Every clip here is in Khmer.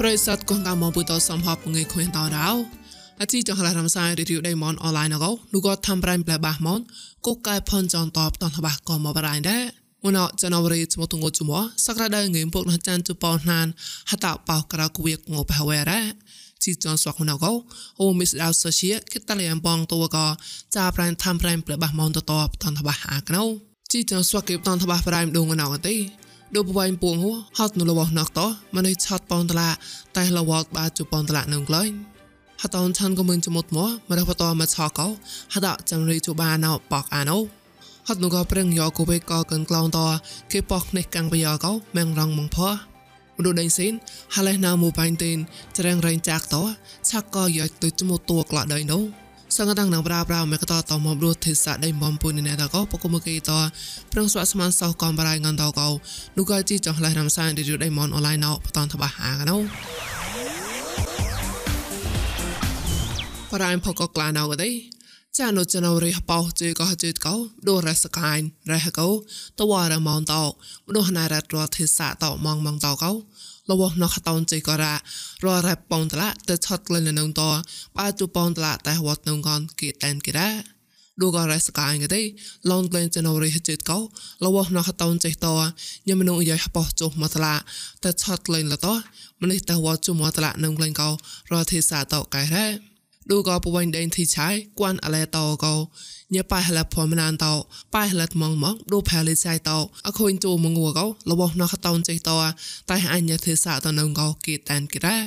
ប្រិស័តកងកាមពុតសំហបងៃខុញតរោអតិចងឡរំសាយរីយដៃមនអនឡាញកោនូកធ្វើប្រៃប្លែបាសមនកុកកែផនចនតបតនបះកមបរៃដែរមុនអចណវរីស្មទងជមសក្តាដៃងៃពុកណចានជប៉ុនណានហតបោក្រៅគៀកងបហវរ៉ាជីចនស្វកណកោអូមីស្ដៅសជាគិតលៀមបងតវកចាប្រៃធ្វើប្រៃប្លែបាសមនតតបតនបះអាកណៅជីចនស្វកេបតនបះប្រៃដងណៅទេ ដូបវ៉ៃពួងហហត់នៅលវណកតមនេះឆាត់ប៉នតឡាតែលវតបាជប៉ុនតឡានឹងក្លែងហតនឆានក៏មិនចមុតមកមរះបតមកឆកោហតចាំរីជបាណៅបកអាណូហត់នោះក៏ប្រឹងយកគូបេកកិនក្លងតគេបកនេះកាំងបយកោមែងរងមកផោមនុស្សដេញស៊ីនហាលេណាមូបៃតេនច្រាំងរែងចាក់តឆាក់ក៏យកទៅចមុតតួក្លាដៃនោះ សង្កតាំងនឹងប្រាប្រាមេកតតមប្រុទេសាដៃបំពុនណែតកោពកុមកេតប្រងស្វាស្មានសោកំបរៃងន្តកោនុកជីចងឡៃរំសានឌីយដៃមនអនឡាញណោបតនតបហាកណោបរៃផកក្លាណោកទេចានុចណរិះបោជេកោជេកោដូរសកាយរះកោតវរមនតោមនុស្សណៃរតរទេសាតមងមងតកោ របស់ណោះតោនជ័យក៏រ៉ារ៉រ៉ែប៉ងតឡាទៅឆត់ក្លែងនៅនងតបើជូប៉ងតឡាតែវត្តនងកនគេតែនគេរ៉ាដូករ៉ែស្កាយគេទេឡងក្លែងចណរិហចិត្តកោរបស់ណោះតោនជ័យតញឹមនងយាយប៉ោះចុះមកតឡាទៅឆត់ក្លែងលតោម្នេះតែវត្តជុំមកតឡានងក្លែងកោរ៉ទេសាតោកែរ៉ា ดูก็ป่วยเดินที่ใช้กวนอะไรต่อก็ញ៉ែប៉ៃហលផមណានតោប៉ៃហលម៉ងម៉ងដូផាលីសៃតោអខូនជូមងួកោរបស់ណោះតោនចេះតោតែអញញ៉ែធ្វើសាតនងកោគេតានគេរ៉ា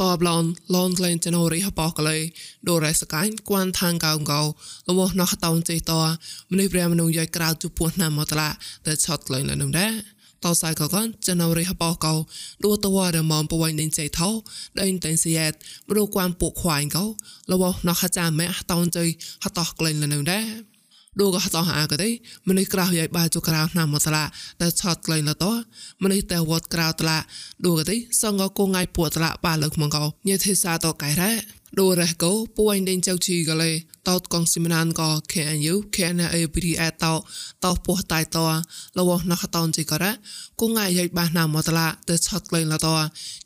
តបឡនឡនក្លែងចណូរីហបកលេដូរ៉េសកាញ់គួនថាងកោកោរបស់ណោះតោនចេះតោមនុស្សព្រះមនុស្សយាយក្រៅជពោះណាមតឡាតែឆត់ក្លែងលនងដែរ តសៃកកនចណរិហបកោដួតវរមមពវៃនិនចៃថោដេញតែសៀតមរុគួមពុកខ្វាញកោលវណខចាមេតោនចៃហតោក្លែងលនៅដែរដូក៏តោះអាក៏ទេមនេះក្រៅយាយបាជក្រៅណាមតឡាតែឆតក្លែងលតោមនេះតែវត្តក្រៅតឡាដូក៏ទេសងកងងាយពួតឡាបាលើកមកកោញេទេសាតកៃរ៉ា ដូរ៉េកោពួយដេញចៅជីក៏លេតោតកងស៊ីមណានក៏ KNU KNA BDA តោតោពោះតៃតោលវណខតនជីក៏រ៉ាគងងាយយាយបាណាមតឡាតែឆតក្លែងលតោ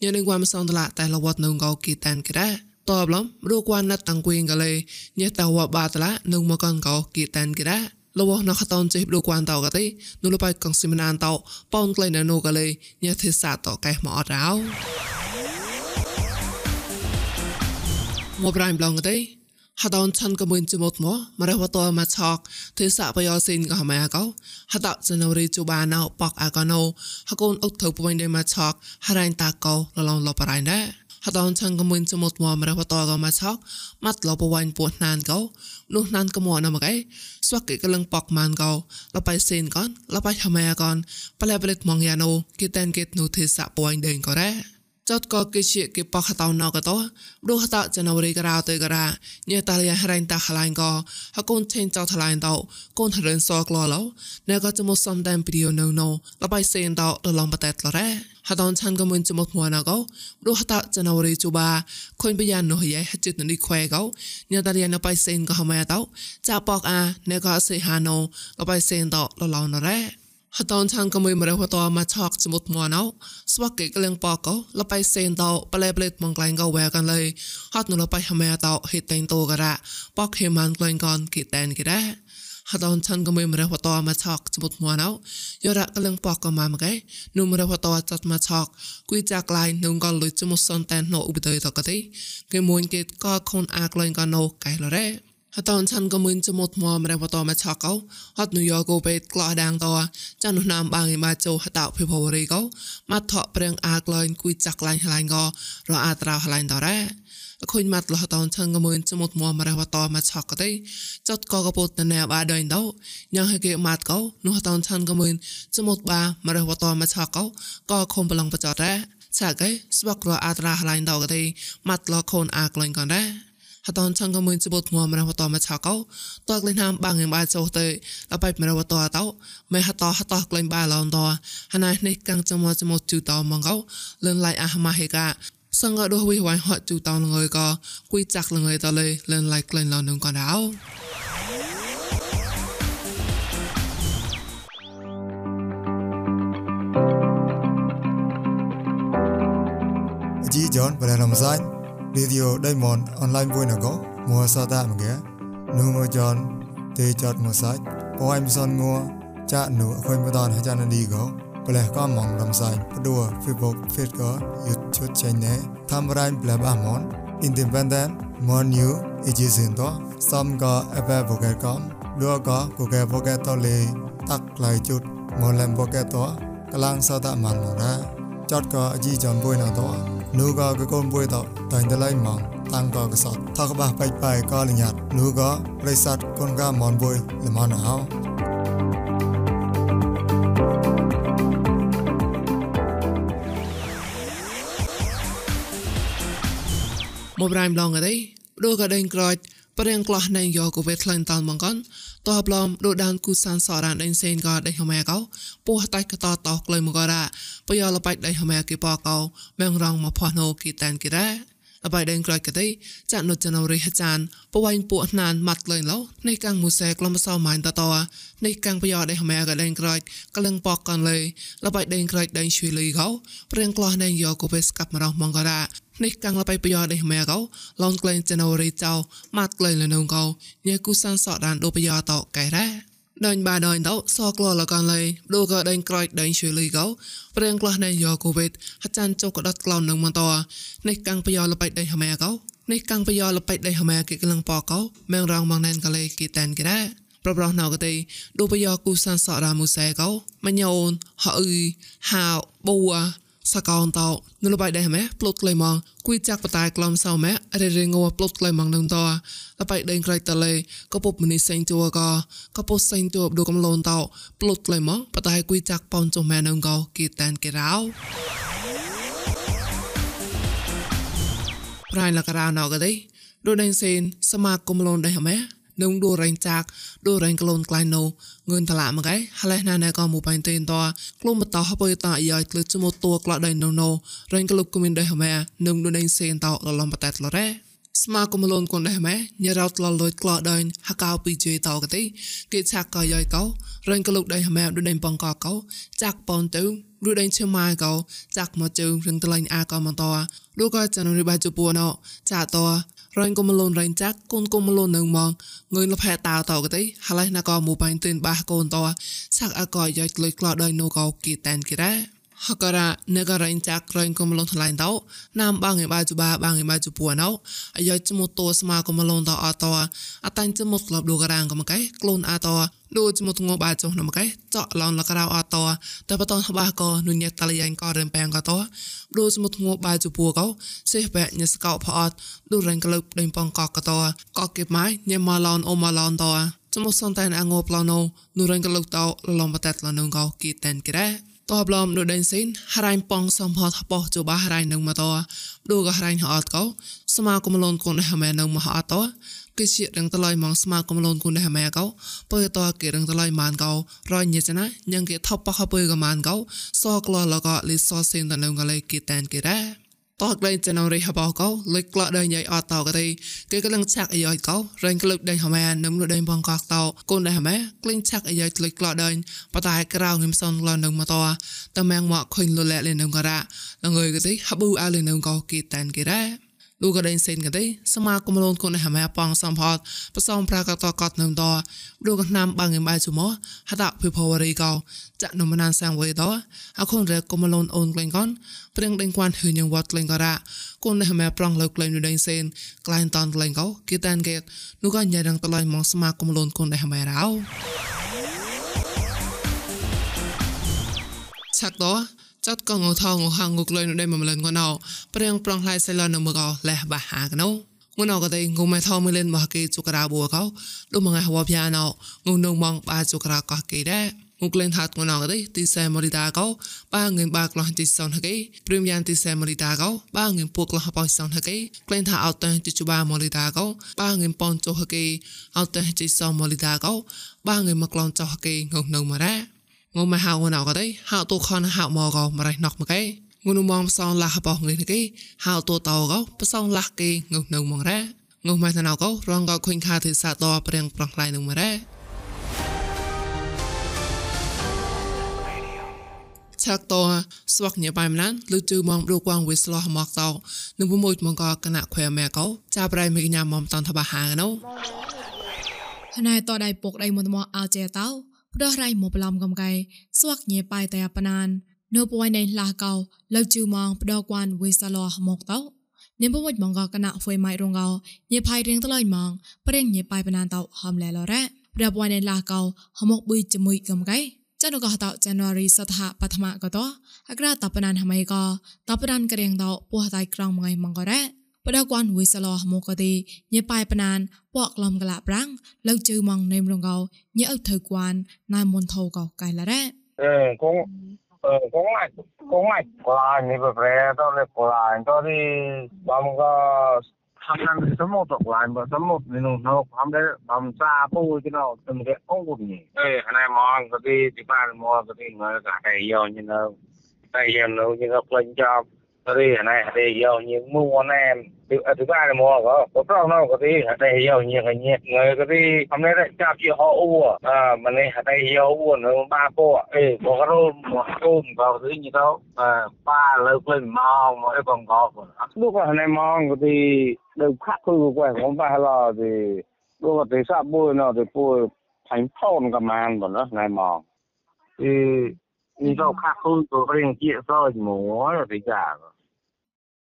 ញេនឹងវ៉ាមសងតឡាតែលវត្តនឹងកោគីតានក៏រ៉ាតបឡំរូកវ៉ានណាត់តាំងគួងកលេញេតវ៉ាបាតឡានឹងមកកងកោគីតានគិរ៉ាលវណខតនចេរូកវ៉ានតោកទេនុលបៃកងស៊ីមណានតោប៉នក្លែណនូកលេញេទេសាតោកែមកអត់រោ មកប្រៃប្លងទេហដនឆាន់កមួយជមុតមកមករះវតមកឆកទេសាបយោសិនក៏ម៉ែកោហដចណរីជូបាណៅបកអាកណូហកូនអុកទៅពុញដេមកឆកហរ៉ៃតាកោលឡងលបរៃដែរហតនឆាងកមួយចមុតមកមរះវតកមកឆកម៉ាត់លបវ៉ាញ់ពួណានកោនោះណានកមកណាមកឯស្វកកលងបកម៉ានកោលបៃសេនកនលបៃហមែកនប្លែប្លេតមងយ៉ាណូគីតែនគិតនូទេសាពួយដេងក៏រ៉ា ចតក៏គេជាគេបកតោណកតោព្រោះតចណវរីករោទៅករ៉ាញ៉តាលីហរ៉ៃតាខឡៃក៏ហកូនឆេនចោថឡៃតោកូនហរិនសក្លឡោណែក៏ចមុសំដានពីយោណូណូលបៃសេនតោលឡំបតែតឡរ៉ាហតនឆានក៏មិនចមុមួណាក៏ព្រោះតចណវរីជូបាខុញបយ៉ាននោះយ៉ៃហចិត្តនេះខ្វែក៏ញ៉តាលីណបៃសេនក៏ហមែតោចាបកអាណែក៏សេហាណូលបៃសេនតោលឡោណរ៉ា ហតនឆាងក៏មួយមរះវតមកឆកចមុតមកណៅស្វកេកលៀងបកោលបៃសេនតោប្លែប្លេតមកក្លែងក៏វែកាន់លើហត់នៅលបៃហមែតោហេតេងតូការ៉ាបកហេម៉ានក្លែងកនគិតែនគិរ៉ាហតនឆានក៏មួយមរះវតមកឆកចមុតមកណៅយោរ៉ាកលៀងបកក៏មកមកឯនុមរះវតចាត់មកឆកគួយចាក់ឡាយនឹងក៏លុយចមុតសនតែននៅឧបតេតកទេគេមួយគេក៏ខូនអាក្លែងក៏នៅកែលរ៉េ ហតនឆានក៏មិនចមុតមមរវតមកឆកោហត់ញូយ៉កូពេតក្លោដាងតចានុណាមបាងឯមកចូលហតភិភវរីកោមកថក់ប្រេងអាក្លែងគួយចាក់ឡាញ់ឡាញ់ក៏រអាត្រាឡាញ់តរ៉ាខុញម៉ាត់លះតនឆានក៏មិនចមុតមមរវតមកឆកទេចតក៏កពុតណែបាដេញតោញ៉ាហេកេម៉ាត់កោនោះតនឆានក៏មិនចមុតបាមរវតមកឆកោក៏ខំប្រឡងបចតរ៉ាឆាកេស្វករអាត្រាឡាញ់តក៏ទេម៉ាត់លខូនអាក្លែងក៏រ៉ា ហតនឆងក៏មិនជបុតងមរហតមកឆកោតក្លែងហាមបាំងឯបាចោទៅលបៃមរវតតោមេហតហតក្លែងបាឡងតហណៃនេះកាំងចមចមជូតមកោលឿនឡៃអះម៉ាហេកាសង្កដោះវិវ៉ៃហត់ជូតលងើក៏គួយចាក់លងើតលេលឿនឡៃក្លែងឡងនឹងក៏ដៅជី John Balaram Sai radio đây mòn online vui nào có mua sa ta mà ghé. Nu mua chọn thì chọn mua sách có em son ngua cha nu khơi mua đòn hay cha nó đi có bởi lẽ có mong làm sai bắt đùa, facebook facebook youtube nhé. tham rai bla ba món. Independent, món new ý chí xin đó xong có fb vô kẹt có. đưa có của kẹt vô kẹt to lì. Tắc lại chút món làm vô kẹt to cái lang sao ta mặn mà ra. Chọn có gì chọn vui nào đó นูก็กกมป่วยต่อแต่งตะไลมองตั้งก็กสอดถ้ากบะไปไปก็อนุญาตนูก็บริษัทคนก็มอนป่วยละมอนเอาบ่รายมลองอะไรดูก็เดินกรอย ប្រៀងក្លោះណៃយកក៏វេក្លែងតានមកកនតោះប្លំដូដានគូសានសរានដេញសេនក៏ដេញហមែកោពោះតៃកតតោក្លែងមកករ៉ាបយលបៃដេញហមែគេបកោមែងរងមកផោះណូគីតានគីរ៉ាអបៃដេញក្រោចក៏ទេចាក់នុចណូរីហចានបវៃពួកណានម៉ាត់លែងឡោនៃកាំងមូសេក្លំសោម៉ៃតតោនៃកាំងបយដេញហមែក៏ដេញក្រោចក្លឹងបកកនលេលបៃដេញក្រោចដេញជួយលីកោប្រៀងក្លោះណៃយកក៏វេស្កាប់មករងមកករ៉ា នេះកាំងលបៃប្រយោជន៍នេះមែកោឡងក្លែងចណូរីចៅម៉ាត់ក្លែងលនងកោញ៉េគូសានសដានដូប្រយោជន៍តកែរ៉ាដាញ់បាដាញ់តោសក្លលកនឡៃដូក៏ដាញ់ក្រោយដាញ់ជួយលីកោព្រៀងក្លោះណៃយកូវីដហចានចុកក៏ដុតក្លងនឹងមកតនេះកាំងប្រយោជន៍លបៃដៃហមែកោនេះកាំងប្រយោជន៍លបៃដៃហមែគេក្លងបកោមែងរងមកណែនកលេគីតានគេរ៉ាប្រប្រោះណៅកទេដូប្រយោគូសានសរាមូសែកោមញោនហអ៊ឺហៅបូ សកោនតោនៅលបៃដែរម៉ែផ្លុតក្លែម៉ងគួយចាក់បតាយក្លំសៅម៉ែរេរេងោផ្លុតក្លែម៉ងនឹងតោលបៃដេងក្រៃតលេក៏ពុបមនីសេងជួក៏ក៏ពុសេងជួបដូកំលូនតោផ្លុតក្លែម៉ងបតាយគួយចាក់ប៉ោនចុះម៉ែនឹងក៏គីតានគេរោប្រៃលករោណៅក៏ទេដូដេងសេនសមាគមលូនដែរម៉ែ នឹងដូរែងចាក់ដូរែងក្លូនក្លែងណូងឿនតឡាមកឯហឡេះណាណែក៏មួយបែងទេនតក្លូនបតោហបយតអាយក្លឹចមកតួក្លាដៃណូណូរែងក្លុកគមានដែរម៉ែនឹងដូដេងសេនតលលំបតែតលរ៉េស្មាគមលូនកូនដែរម៉ែញ៉រោតលលយក្លោដៃហកៅពីជេតោកទេគេឆាក់ក៏យ៉យកោរែងក្លុកដៃម៉ែដូដេងបងកកោចាក់ប៉នទៅរូដេងឈឺម៉ាកោចាក់មកជើងរឹងតលាញ់អាក៏មកតរូក៏ចនរិបាជពួនអចាត រងកុំលូនរែងចាក់កូនកុំលូននឹងមកងើយលផែតាតកទេហើយណាក៏មូបាញ់ទិនបាកូនតសាក់អកយយកលុយក្លោដោយនូកោគីតានគីរ៉ា ហករ៉ានេករ៉ៃចាក់រងកុំលូនថ្លៃតោណាមបាងឯបាជបាបាងឯបាជពួនអោអាយចមុតតស្មាកុំលូនតអតអតាញ់ចមុតក្លបដូការ៉ាងកុំកែក្លូនអតដូចមុតងបាចុះនមកែចော့ឡងលករៅអតតែបតនបាកោនុញតលយ៉ាងក៏រឹមប៉ែងក៏តដូចមុតងបាជពួកោសេះបែញស្កោផអត់ដូរែងក្លឹបដេញប៉ងកក៏តក៏គេម៉ៃញ៉ែម៉ឡនអូម៉ឡនតចមុតសនតែនអងោប្លណូនូរែងក្លឹបតលំបតាត់លនងកោគីតែនក្រែ តបឡំដូដេនសិនហរ៉ៃប៉ងសំផតបោះជបាហរ៉ៃនឹងមកតដូក៏ហរ៉ៃហអត់កោសមាគមលនកូនហមែនឹងមកអត់តគេជារឹងតឡៃមកស្មាគមលនគូនហមែកោបើតគេរឹងតឡៃម៉ានកោរញញេចណាញងគេថប់បខបើកម៉ានកោសក្លលកលីសសេនតនឹងកលេគេតានគេរ៉ា តោះក្លែងចណរីហបោកោលេចក្លាដៃញ៉ៃអត់តោកទេគេកំឡុងឆាក់អាយកោរែងក្លឹកដៃហមែនឹមលដៃបងកោតោកូនដៃហមែក្លែងឆាក់អាយកលេចក្លាដៃបតាយក្រៅងឹមសនក្លានឹងមកតោតម៉ាំងមកខុញលលែលេនឹងការ៉ាលងើយក៏ទេហប៊ូអាលេនឹងកោគេតានគេរ៉ា លូក៏ដេញសេនក៏ទេសមាគមលូនគុនហមែប៉ងសំផតបសំប្រាកតកតនឹងតលូក៏ណាំបាំងឯបាយជុំហតាភីផវរីកោចាក់នំណានសាំងវេតអខុនរែគមលូនអូនក្លែងកនព្រៀងដេញគួនហឺញងវត្តក្លែងក៏រ៉ាគុនហមែប្រងលើក្លែងនូដេញសេនក្លែងតនក្លែងកោគីតានកេនូក៏ញ៉ៃរងតឡៃមកសមាគមលូនគុនហមែរោឆាក់ត ចាត់កងថងហាងងុកលុយនៅដេមមលិនក៏ណៅព្រៀងប្រងឡៃសៃឡននៅមកលះបាហាកណៅងុនអកតេងុំម៉ែថោមលិនមកគេជុក្រាបួកោលុំងហវភយ៉ាណៅងុនងម៉ងបាជុក្រាកោគេដែរងុកលេនថាត់ងនអកទេទីសែមរីតាកោបាងឿនបាក្លោះទីសនហកេព្រីមយ៉ាងទីសែមរីតាកោបាងឿនពួកក្លោះបោសនហកេក្លែងថាអត់តេទីជបាមរីតាកោបាងឿនប៉នចុហកេអត់តេទីសមរីតាកោបាងឿនមកក្លងចុហកេងុនៅមរ៉ា ងុំមកហៅណៅក៏ទេហៅទូខនហៅមកក៏មករៃណុកមកគេងុំមកផ្សងលះបោះងីគេហៅទូតោក៏ផ្សងលះគេងុំនៅមករ៉ាងុំមកណៅក៏រងក៏ខុញខាទិសាតព្រៀងប្រងខ្លៃនឹងមករ៉ាឆាក់តស្វកញ៉ាបាយមណានលឺជឺមងរូកងវិស្លោះមកតោនឹងពុមួយមកកកណៈខ្វែមែកោចាប្រៃមីកញ្ញាមមតនតបហាណូណែតដៃពុកដៃមុនមកអោចេតោ ផ្ដោះរៃមកប្លំកំកៃស្វកញ៉ាបាយតែបណាននៅពួយនៃឡាកោលើជឺមងផ្ដោះគួនវិស្លោះមកតោនិមមួយមកកណៈហ្វុយម៉ៃរងកោញ៉េផៃរៀងតឡៃម៉ងប្រេងញ៉េប៉ៃបណានតោហំលែឡរ៉ាប្រពន្ធឡាកោហមកបុយជាមួយកំកៃចានុកោតោ January សតហបឋមកតោអក្រាតបណានហមៃកោតបណានករៀងតោពោះតៃក្រងមងៃមងករ៉ា បដកួនវិសឡោមកទីញ៉េប៉ៃបណានពកលំកលាប្រាំងលើជឺមងនៃមរងកោញ៉េអុថៅគួនណាមុនថោកោកៃឡារ៉ាអឺកងអឺកងម៉ាច់កងម៉ាច់កលាញនេះប្រែតលេកលាញតទីបំក hamdan semut tok lain ba semut minung nok hamdan bam sa pu ki no tum ke ong bu ni eh anai mong ko ti ti pa mo ko ti ngai ka dai yo ni no dai yo no ni ko plan job រីណែរីយកញៀងមួណែទីអធិការមកក៏ក៏ប្រងណក៏ទីតែយកញៀងញៀងងើក៏ទីអមនេះចាប់ជាហអូអឺម្នេះតែយកអួនបាពោអេក៏រោមកគុំក៏ទីញីទៅប៉ាលើភ្លេងមកមកបងក៏លោកក៏ណែមកក៏ទីđược khác khu của không phải là thì lúc mà tới sao bôi nó thì bôi thành phong cả màn của nó này mà thì như đâu khác khu của riêng chia rồi múa rồi thì cả ในก็สอนตานกอกละกรากวนเตาก็เฮียงปรปรเนาเกตอนตามอง riêng này thì giàu nhiều mua anh em thứ thứ ba là mua có có trong nó có tí hạt đây giàu nhiều cái nhiệt người có tí hôm nay đấy chạp chịu họ u à mà này hạt đây giàu u nó ba cô ê bỏ cái rôm bỏ rôm vào thứ như đó à ba lời quên mong mỗi còn có lúc mà này mong có tí đều khác cứ quẹt không phải là thì lúc mà tí sạp bôi nó thì bôi thành phong cả màn của nó này mong thì 이거 카풀도 그냥 기에서 뭐 어디가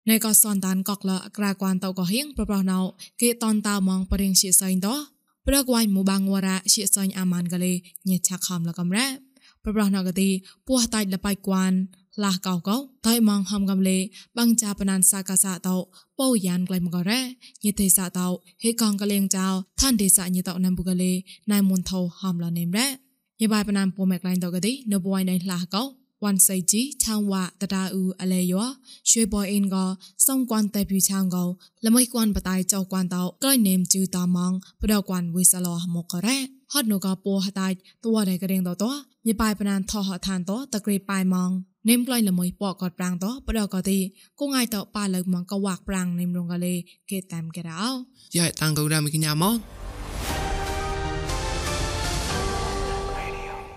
ណែក៏សនតានកកលក្រាគួនតោក៏ហៀងប្រប្រណៅគេតនតោម៉ងប្រៀងជាសែងតោប្រកវៃមូបាងវរៈជាសែងអាម៉ានកលេញាឆាខំលកំរ៉ាប្រប្រណៅកទីពោះតៃលបៃគួនលះកោកោតៃម៉ងហំកំលេបងចាបណានសាកាសាតោពោយ៉ានក្លៃមកករ៉ាញាទេសាតោហេកងកលេងចោឋានទេសាញាតោណាំបុកលេណៃមុនថោហំលនេមរ៉ា ញបាយបណាមពូមេក្លែងដកទីនៅបួយណៃឡាកោវ៉ាន់សៃជីឆាងវ៉ាតតាអ៊ូអលេយោជួយ boy in កោសំគួនតេភីឆាងកោល្មីគួនបតៃចោគួនតោក្លែងនេមជឺតាម៉ងបដគួនវិសឡោមកករ៉ាហត់នូកោពូហតៃតួដែលករៀងតោតោញបាយបណានថោហឋានតោតក្រេបាយម៉ងនេមក្លែងល្មីពកកតប្រាំងតោបដកទីគងាយតោប៉លើម៉ងកោវាក់ប្រាំងនេមរងកលេគេតាមកេរោយ៉ៃតាំងកោដាមីកញ្ញាម៉ង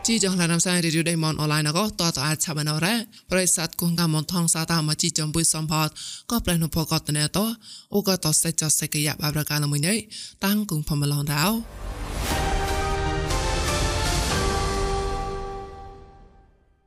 ជីចងឡានំសាយរីឌីដេមនអនឡាញក៏តតអាចឆាប់ណរ៉ាប្រិស័តគងកាមថងសាតាមកជីចំបុយសំផតក៏ប្រែនុផកតណែតអូក៏តសេចចសេកយ៉ាបាប្រកាលមួយនេះតាំងគងផមឡងដៅ